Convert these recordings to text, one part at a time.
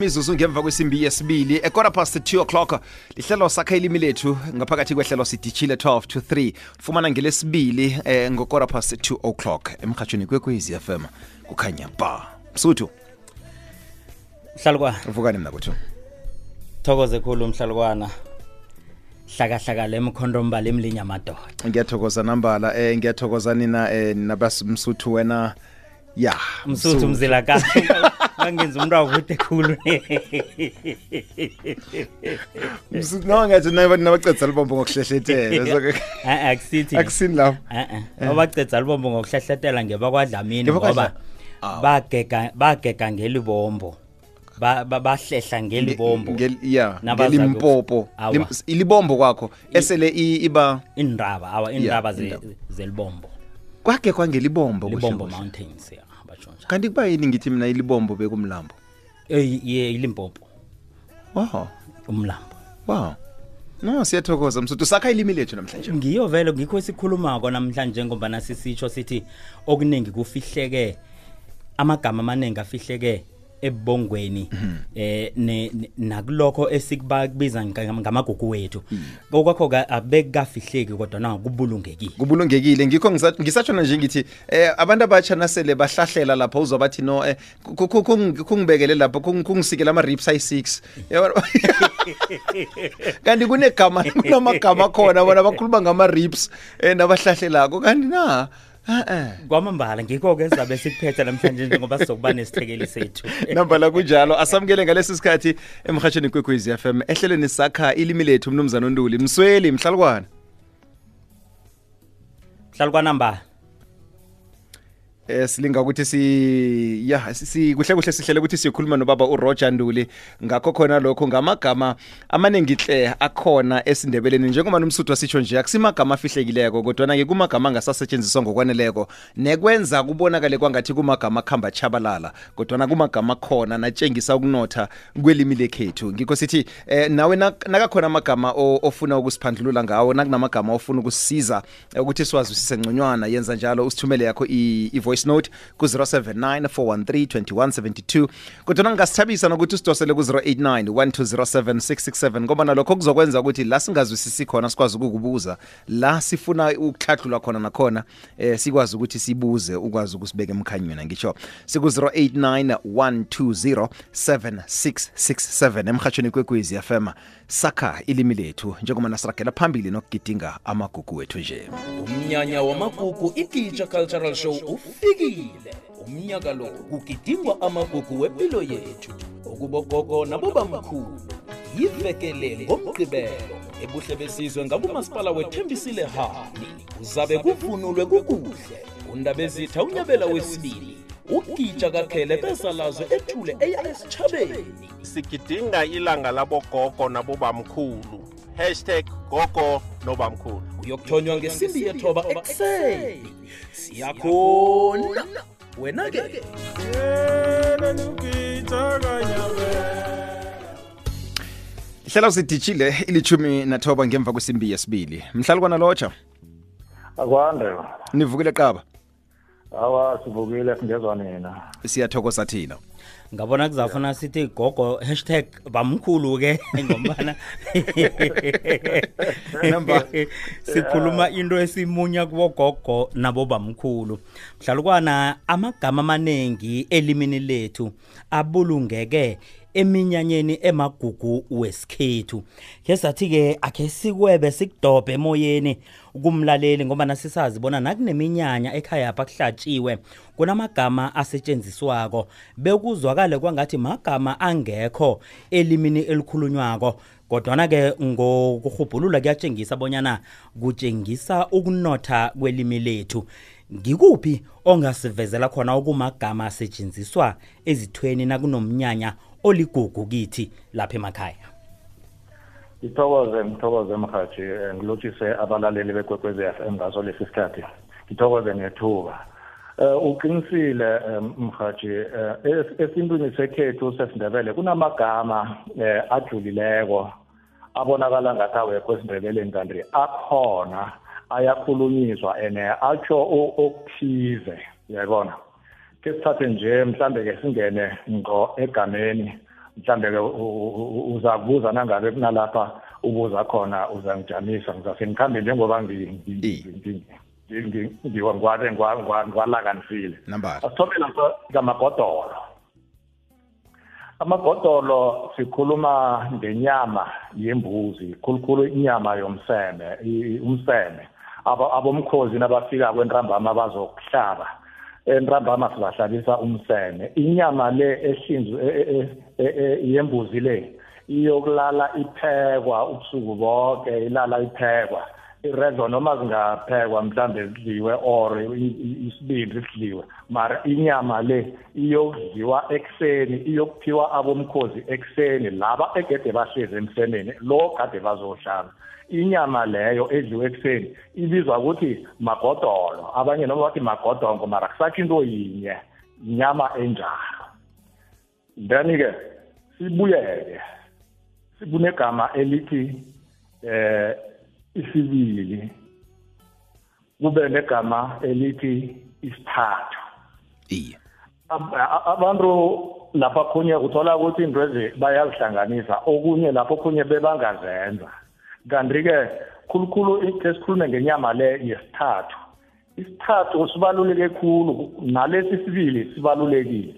mizuzu ngemva kwesimbi yesibili ekora past 2 o'clock lihlelo sakha ilimi lethu ngaphakathi kwehlelo sidishile 12 to 3 ufumana ngelesibili eh, ngokora past 2 o'clock. Emhatshweni kwekwezi fm kukhanya ba. Msuthu. Mhlalukwana uvukani mna kuthu thokoze khulu mhlalukwana. Hlakahlakala emkhondombala emlinya amadoda ngiyathokoza nambala eh ngiyathokoza nina eh nabasumsuthu wena. Ya msuthu mzila kahle bangenza umntu akude khulu no ngathi nabacedza lubombo ngokuhlehletela akusithi. Akusini lubombo eh. ngokuhlehletela ngebakwadlamini ngoba ah. bagega ngelibombo. Bahlehla ngelibombo. Ngelimpopo. ilibombo kwakho esele iba indaba awa indaba zelibombo. Kwagekwa ngelibombo libombo mountains yeah kanti kuba yini ngithi mina ilibombo bekumlambo? Eh, ye ilimpopo wow. Umlambo. Wow. No siyathokoza msuthu. Sakha ilimi lethu namhlanje. Ngiyo vele ngikho esikhulumako namhlanje ngoba nasisitsho sithi okuningi kufihleke amagama amaningi afihleke. Ebongweni eh ne- ne- nakulokho esikubiza ngamagugu wethu. Okwakho abekafihleki kodwa na kubulungekile. Kubulungekile. Ngikho ngisa- ngisatshona nje ngithi eh abantu abatsha nasele bahlahlela lapho uzwa bathi no eh ku- ku- kungi- kungibekele lapho kung- kungisikele ama ribs ayi6 Yabona? kanti kunegama kunamagama khona bona bakhuluma ngama ribs eh nabahlahlelako kanti na eh eh kwamambala ngikho-ke sizabe sikuphethe namhlanje njengoba sizokuba nesithekeli sethu. Namba la kunjalo. Asamukele ngalesi sikhathi emhatshweni kwekwezi FM ehlelweni sakha ilimi lethu mnumzana uNduli msweli mhlalukwana. Hlala kwanambala eh silinga ukuthi si ya kuhle kuhle sihlele ukuthi sikhuluma nobaba uRoger Nduli. Ngakho khona lokho ngamagama amaningi hle akhona esindebeleni. Njengoba nomsuthu wasitsho nje akusimagama afihlekileko kodwa ke kumagama angasasetshenziswa ngokwaneleko. Nekwenza kubonakale kwangathi kumagama khamba chabalala kodwa kumagama khona natshengisa ukunotha kwelimi lekhethu. Ngikho sithi eh nawe nakakhona amagama ofuna ukusiphandlulula ngawo nakunamagama ofuna ukusisiza eh, ukuthi siwazwisise ngconywana yenza njalo usithumele yakho i- i-voice note ku-079 413 2172 kodwa ngingasithabisa nokuthi usidosele ku-089 1207667 ngoba nalokho kuzokwenza ukuthi la singazwisisi khona sikwazi ukukubuza la sifuna ukuhlahlulwa khona nakhona eh sikwazi ukuthi sibuze ukwazi ukusibeka emkhanyweni ngisho siku-089 120 7667 emhatshweni kwekwezi fm sakha ilimi lethu njengoba nasiragela phambili nokugidinga amagugu wethu nje. Umnyanya wamagugu igija cultural show ufikile. Umnyaka lo kugidingwa amagugu wempilo yethu okubogogo nabobamkhulu. Yivekele ngomgqibelo ebuhle besizwe ngakumasipala wethembisile hani kuzabe kuvunulwe kukuhle. Undabezitha unyabela wesibili ugija kakhele bezalazwe ethule eya esitshabeni sigidinga ilanga labogogo nabobamkhulu. Hashtag gogo nobamkhulu. Uyokuthonywa ngesimbi yethoba ekuseni siyakhona. Wena-ke hlela usidijile ilithumi nathoba ngemva kwesimbi yesibili. Mhlalukwana lotsha akwande. Nivukile qaba? Awa sivukile singezwa nina. Siyathokoza thina. Ngabona kuzafuna sithi gogo hashtag bamkhulu-ke ngombana Namba. sikhuluma into esimunya kubogogo nabo bamkhulu mhlalukwana amagama amaningi elimini lethu abulungeke eminyanyeni emagugu wesikhethu. Ke sathi-ke akhe sikwebe sikudobhe emoyeni kumlaleli ngoba nasisazi bona nakuneminyanya ekhaya apha kuhlatshiwe kunamagama asetshenziswako bekuzwakale kwangathi magama angekho elimini elikhulunywako. Kodwana-ke ngokurhubhulula kuyatshengisa bonyana kutshengisa ukunotha kwelimi lethu. Ngikuphi ongasivezela khona okumagama asetshenziswa ezithweni nakunomnyanya oligugu kithi lapha emakhaya? Ngithokoze ngithokoze mhathi eh, ngilotshise abalaleli bekwekwezi f m ngaso lesi sikhathi ngithokoze ngethuba. Um uqinisile um, mhathi eh, es- esintwini sekhethu sesindebele kunamagama um ajulileko abonakala ngathi awekho esindebeleni kanti akhona ayakhulunyiswa and atsho okuthize. Uyayibona ke sithathe nje mhlambe ke singene ngqo egameni. Mhlambe ke uza kubuza nangabe kunalapha ubuza khona uzangijamisa ngizase ngikhambe njengoba ngiwangwale ngwalakanisile nambala asithome lapha ngamagodolo amagodolo sikhuluma ngenyama yembuzi khulukhulu inyama yomseme umseme. Abomkhozi nabafika kwentambama bazokuhlaba. Entambama sibahlalisa umseme. Inyama le ehlinzwe e, e, e, yembuzi le iyokulala iphekwa ubusuku bonke ilala iphekwa. Irezo noma zingaphekwa mhlambe zidliwe or isibindi sidliwe. Mara inyama le iyokudliwa ekuseni iyokuphiwa abomkhozi ekuseni laba egede bahlezi emsemeni lo kade bazohlaba inyama leyo edliwe ekuseni ibizwa ukuthi magodolo. Abanye noma bathi magodongo mara kusakho into yinye inyama enjalo. Then-ke sibuyeke sibunegama elithi eh isibili. Kube negama elithi isithathu iye. Abantu lapha khunye uthola ukuthi into ezi bayazihlanganisa okunye lapho khunye bebangazenza. Kanti-ke khulukhulu ke sikhulume ngenyama le yesithathu. Isithathu sibaluleke khulu nalesi sibili sibalulekile.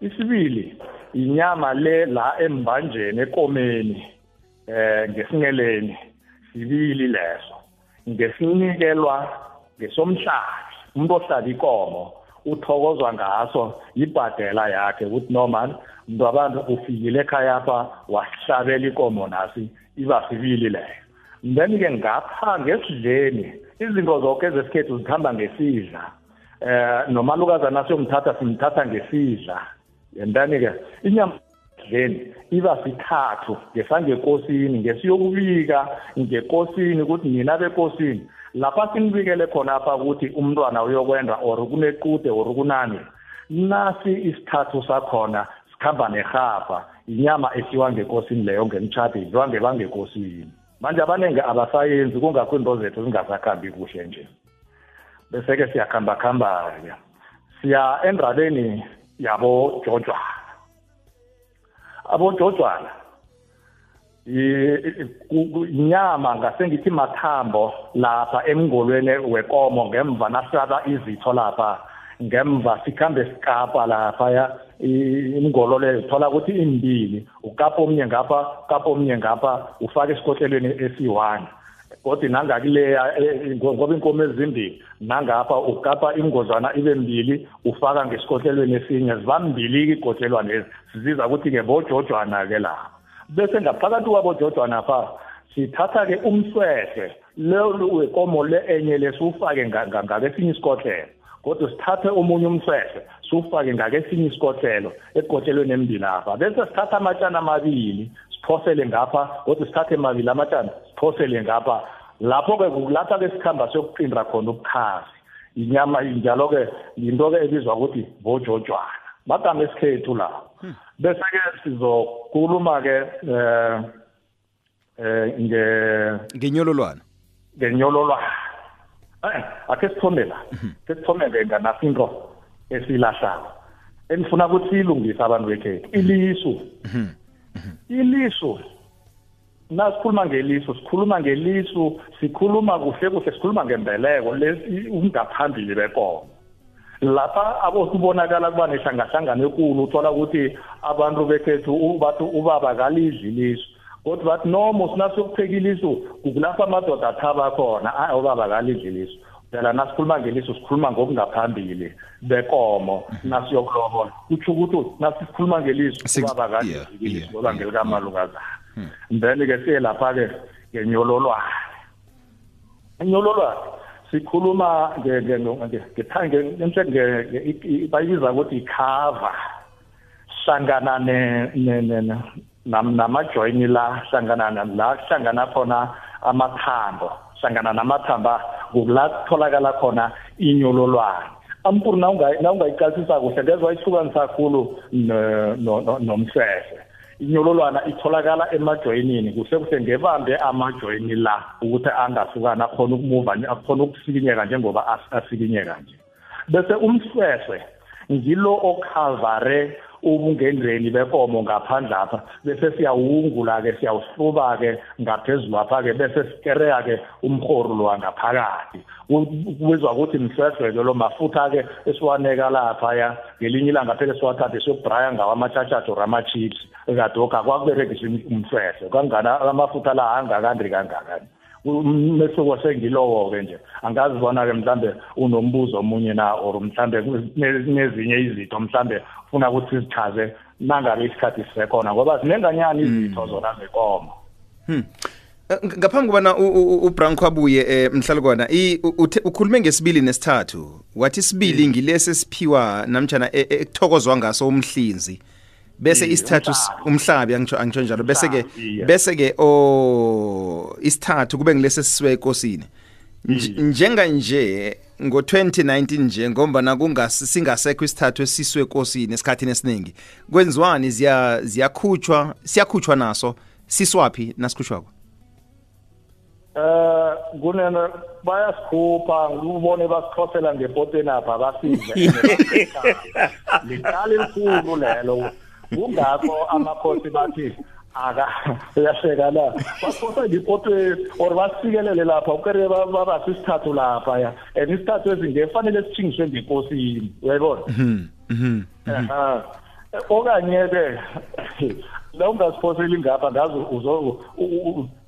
Isibili inyama le la embanjeni ekomeni eh ngesingeleni sibili leso ngesinikelwa ngesomhlabi umuntu ohlaba ikomo uthokozwa ngaso ibhadela yakhe ukuthi noma umuntu abantu ufikile ekhaya apha wasihlabela ikomo nasi iba sibili leyo then-ke ngapha ngesidleni izinto zonke ezesikhethu zikhamba ngesidla. Eh nomalukazana siyomthatha simthatha ngesidla. Yentani-ke inyama dleni iba sithathu ngesangekosini ngesiyokubika ngekosini ukuthi nina bekosini. Lapha sinibikele khona apha ukuthi umntwana uyokwenda or kunequde or kunani. Nasi isithathu sakhona sikhamba nerhapha inyama esiwa ngekosini leyo ngemtshadi idliwa ngebangekosini manje abaningi abasayenzi kungakho into zethu zingasakhambi kuhle nje. Bese-ke siyakhamba-khamba-ke. Siya endabeni yabojojwana abojojwana inyama ngase ngithi mathambo lapha emngolweni wekomo ngemva nasaba izitho lapha ngemva sikhambe sikapa laphaya imngolo leyo thola ukuthi imbili ukapa omnye ngapha kapa omnye ngapha ufake esikohlelweni esi-one. Kodwa nangakuleya e, ngoba inkomo ezimbili nangapha ukapa ingozwana ibe mbili ufaka ngesikohlelweni esinye zibambili-ke igotlelwane lezi. Siziza ukuthi-ke bojojwana-ke lapha bese ngaphakathi kwabojojwana pha sithatha-ke umswehle le wekomo le enye lesiwufake ngakesinye isikohlelo kodwa sithathe omunye umswehle siwufake ngakesinye isikohlelo ekugotshelweni embili apha bese sithatha amatshana amabili siphosele ngapha kodwa sithathe mabili amatshana siphosele ngapha. Lapho-ke kulapha-ke sikhamba siyokuqinda khona ubukhasi inyama njalo-ke yinto-ke ebizwa ukuthi bojojwana. Magama esikhethu la. Bese-ke sizokhuluma-ke um um ngenyololwana. ngenyololwana. Eh ake sithome la. Ke sithome nganaso into esilahlako. Enifuna ukuthi silungise abantu bekhethu. Ilisu. Ilisu. Nasikhuluma ngelisu, sikhuluma ngelisu, sikhuluma kuhle kuhle sikhuluma ngembeleko ungaphambili bekomo. lapha abosibonakala kuba nehlangahlangano enkulu uthola ukuthi abantu bekhethu bathi ubaba kalidli lisu kodwa bathi noma sinasiyokupheka ilisu kulapho amadoda athaba khona hayi ubaba kalidli lisu phela nasikhuluma ngeliso sikhuluma ngokungaphambili bekomo nasiyokulobola kutsho ukuthi nasikhuluma ngeliso ubaba kalidli lisu ngoba ngelikamlukazana then-ke siye lapha-ke ngenyololwane. Inyololwane sikhuluma bayibiza ukuthi ikhava. Hlangana namajoyini la hlangana la hlangana khona amathambo. Hlangana namathamba kula kutholakala khona inyololwane. Ampuru nawungayicasisa kuhle ngezwa ihlukanisa kakhulu nomsese inyololwana itholakala emajoyinini kuhle kuhle ngebambe amajoyini la ukuthi angasukani akhona ukumuva akhona ukusikinyeka njengoba asikinyeka nje. Bese umsweswe ngilo okhavare ubungendleni bekomo ngaphandle apha bese siyawungula ke siyawuhluba ke ngaphezulu apha ke bese sikereya ke umhoro lo ngaphakathi kubizwa ukuthi mswedleke lo mafutha ke esiwaneka lapha ya ngelinye ilanga phela siwathathe siyokubraya ngawo amatshatshatsho rama-chips kadoka kwakuberegisa umswedle kwangana amafutha la angakandri kangakani umehluko sengilowo-ke nje angazi bona-ke mhlambe unombuzo omunye na or mhlambe nezinye izitho mhlambe ufuna ukuthi sizichaze nangabe isikhathi sisekhona ngoba zinenganyani izitho zona zekomo. Hmm. Eh, ngaphambi kobana u- u- u- ubranco abuye eh, u- uthe- ukhulume ngesibili nesithathu wathi isibili ngilesi esiphiwa namtjana e- e- ekuthokozwa ngaso umhlinzi. Bese Iye, isithathu s- umhlabi angitsho angitsho njalo. Bese ke Umhlabi, iye. bese ke o isithathu kube ngilesi esisiwe ekosini. Nj- njenga nje ngo-2019 nje ngombana kungasi singasekho isithathu esiswe ekosini esikhathini esiningi. Kwenziwani? Ziya ziyakhutshwa siyakhutshwa naso. Siswaphi nasikhutshwako? Eh kunena bayasikhupha ubone basikhosela ngepoteni apha basize. Liqala elikhulu lelo. Kungakho amakhosi bathi aka uyasheka la basikhosa ngepoteni or basikelele lapha ukere baba sisithathu lapha ya. And isithathu ezingefanele sithingiswe ngekosini uyayibona? Aha. okanye ke la ungasiphoseli ngapha ngazi uzo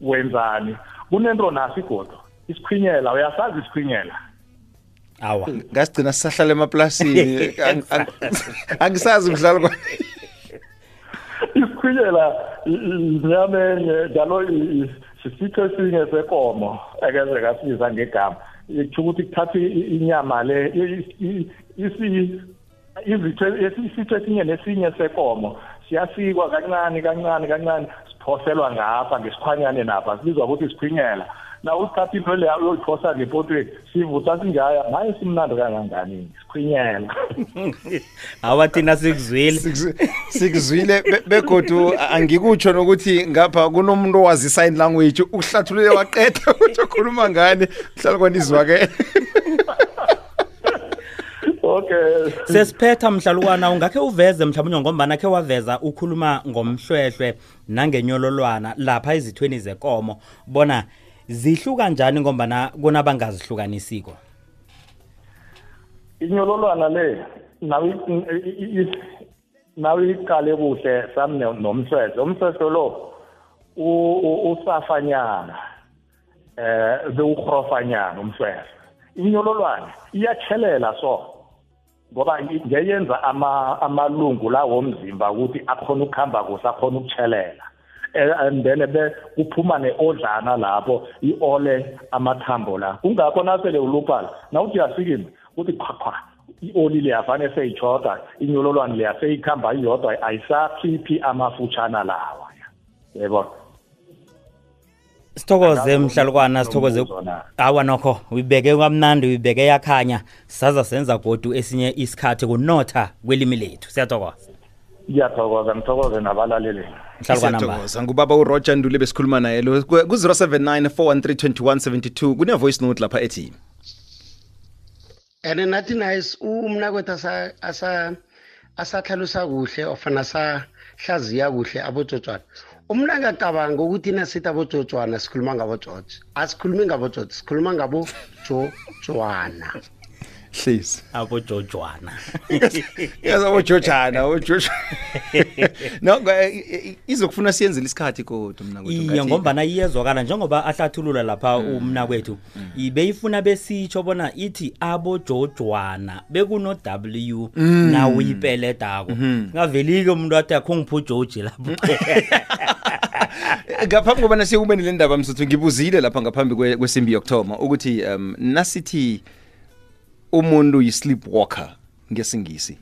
wenzani? Kunento nasi igodo isikhwinyela uyasazi isikhwinyela? Awa. Ngasigcina sisahlala emaplasini. Ang- ang- angisazi mdlalo kwa isikhwinyela inyamenye njalo sisitho esinye sekomo ekeze kasiza ngegama kusho ukuthi kuthatha inyama le izitho isitho esinye nesinye sekomo siyasikwa kancane kancane kancane siphoselwa ngapha ngesikhwanyane napha sibizwa ukuthi isikhwinyela na usithatha into leya uyoyiphosa ngepotweni sivutha singaya hayi simnandi kangangani isikhwinyela awa thina sikuzwile. Sikuzwi- sikuzwile be- begodu angikutsho nokuthi ngapha kunomuntu owazi i-sign language ukuhlathulule waqeda ukuthi ukhuluma ngani mhlala kwanizwakele okay. Sesiphetha mhlalukwana ungakhe uveze mhlawumbe ngombana khe waveza ukhuluma ngomhlwehlwe nangenyololwana lapha ezithweni zekomo. Bona zihluka njani ngombana kunabangazihlukanisiko inyololwana le nawe nawe iqale kuhle sami nomsweswe umsweswe lo usafanyana eh bewuhrofanyana umsweswe inyololwane iyatshelela so ngoba ngeyenza ama amalungu lawo omzimba ukuthi akhona ukuhamba kuhle akhona ukutshelela Eh, and then be kuphuma neodlana lapho iole amathambo la. Kungakho nasele uluphala nawuthi yasikima uthi qhaqha ioli leyafane seyichoda inyololwane leya seyikhamba iyodwa ayisakhiphi amafutshana lawa yebo. Sithokoze Angazi mhlalukwana ukuthi sithokoze. nombuzo na. awa nokho uyibeke kwamnandi uyibeke yakhanya. Saza senza godu esinye isikhathi kunotha kwelimi lethu. Siyathokoza. Ngiyathokoza ngithokoze nabalaleli. Mhlalukwana mba Siyathokoza. ngubaba uroger ndule besikhuluma naye lo ku-079 413 kune-voice note lapha ethi? And nathi nice umnakwethu asa asa asahlalusa kuhle ofana asahlaziya kuhle abojojwana umna ngiyacabanga ukuthi nasithi abojojwana sikhuluma ngabojoji asikhulumi ngabojoji sikhuluma ngabojojwana hlezi abojojwana. Yazi abojojana no izokufuna siyenzele isikhathi kodwa mna iye ngombana iyezwakala njengoba ahlathulula lapha umna kwethu. ibeyifuna besitsho bona ithi abojojwana bekuno-w nawuyipeledako. Ngaveli-ke umuntu athi akho ujoji lapho ngaphambi kobana siyekubeni le ndaba msuthu ngibuzile lapha ngaphambi kwesimbi yokuthoma ukuthi um nasithi umuntu yi-sleep walker ngesingisi.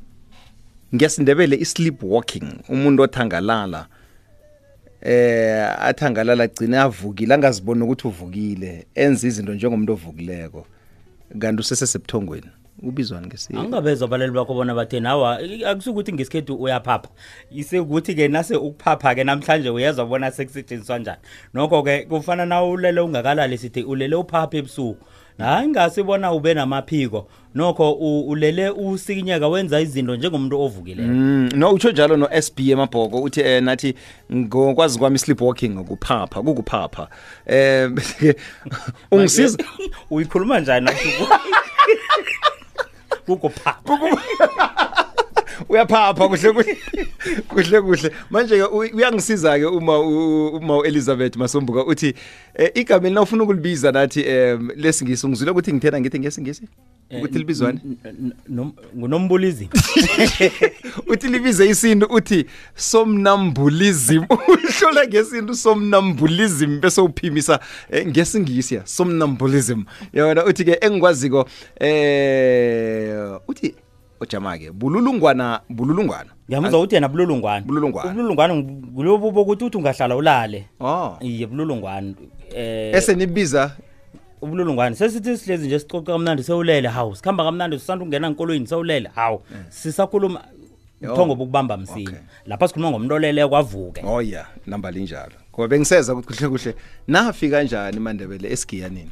Ngesindebele i-sleep walking umuntu othangalala eh athangalala agcine avukile angaziboni ukuthi uvukile enza izinto njengomuntu ovukileko kanti usesesebuthongweni ubizwani ngesi? Angingabezwa abaleli bakho bona batheni awa i- akusukuthi ngesikhethu uyaphapha. Isekuthi-ke nase ukuphapha-ke namhlanje uyezwa bona sekusetshenziswa njani. Nokho-ke kufana na ulele ungakalali sithi ulele uphapha ebusuku. Hayi ngasibona ube namaphiko. Nokho u- ulele usikinyeka wenza izinto njengomuntu ovukileyo Mm, no utsho njalo no SB emabhoko uthi eh nathi ngokwazi kwami sleepwalking ukuphapha kukuphapha. Eh bese-ke ungisiza uyikhuluma njani? Nasho kukuphapha uyaphapha kuhle kuhle kuhle kuhle. Manje ke uyangisiza ke uma u- uma uElizabeth Masombuka uthi eh, igama lina ufuna ukulibiza nathi em lesingisi ungizwile ukuthi ngithena ngithi ngesingisi? Ukuthi libizwane? N- n- ngunombulizi uthi libize isintu uthi somnambulism. Uhlola ngesintu somnambulism bese uphimisa eh, ngesingisi ya somnambulism. Yona uthi ke engikwaziko eh uthi ojama ke bululungwana bululungwana. Ngiyamuzwa ukuthi yena bululungwana. Bululungwana. Bululungwana ngulobo bokuthi uthi ungahlala ulale. Oh. Iye bululungwana. Eh esenibiza ubululungwane sesithi sihlezi nje sicoca kamnandi sewulele. Hawu sikhamba kamnandi sisanda ukungena enkolweni sewulele. Hawu sisakhuluma uthongo bokubamba msinya. Lapha sikhuluma ngomuntu oleleyo kwavuke oh yeah. Namba linjalo. Ngoba bengiseza ukuthi kuhle kuhle nafika kanjani mandebele esigiyanini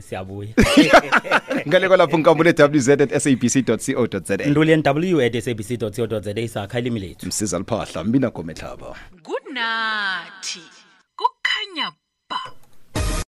siyabuya ngale kwalapho nkambule www@sabc.co.za nduli nw at sabc co za isakha ilimi lethu. Msiza liphahla mina gometlaba kunathi kukhanya ba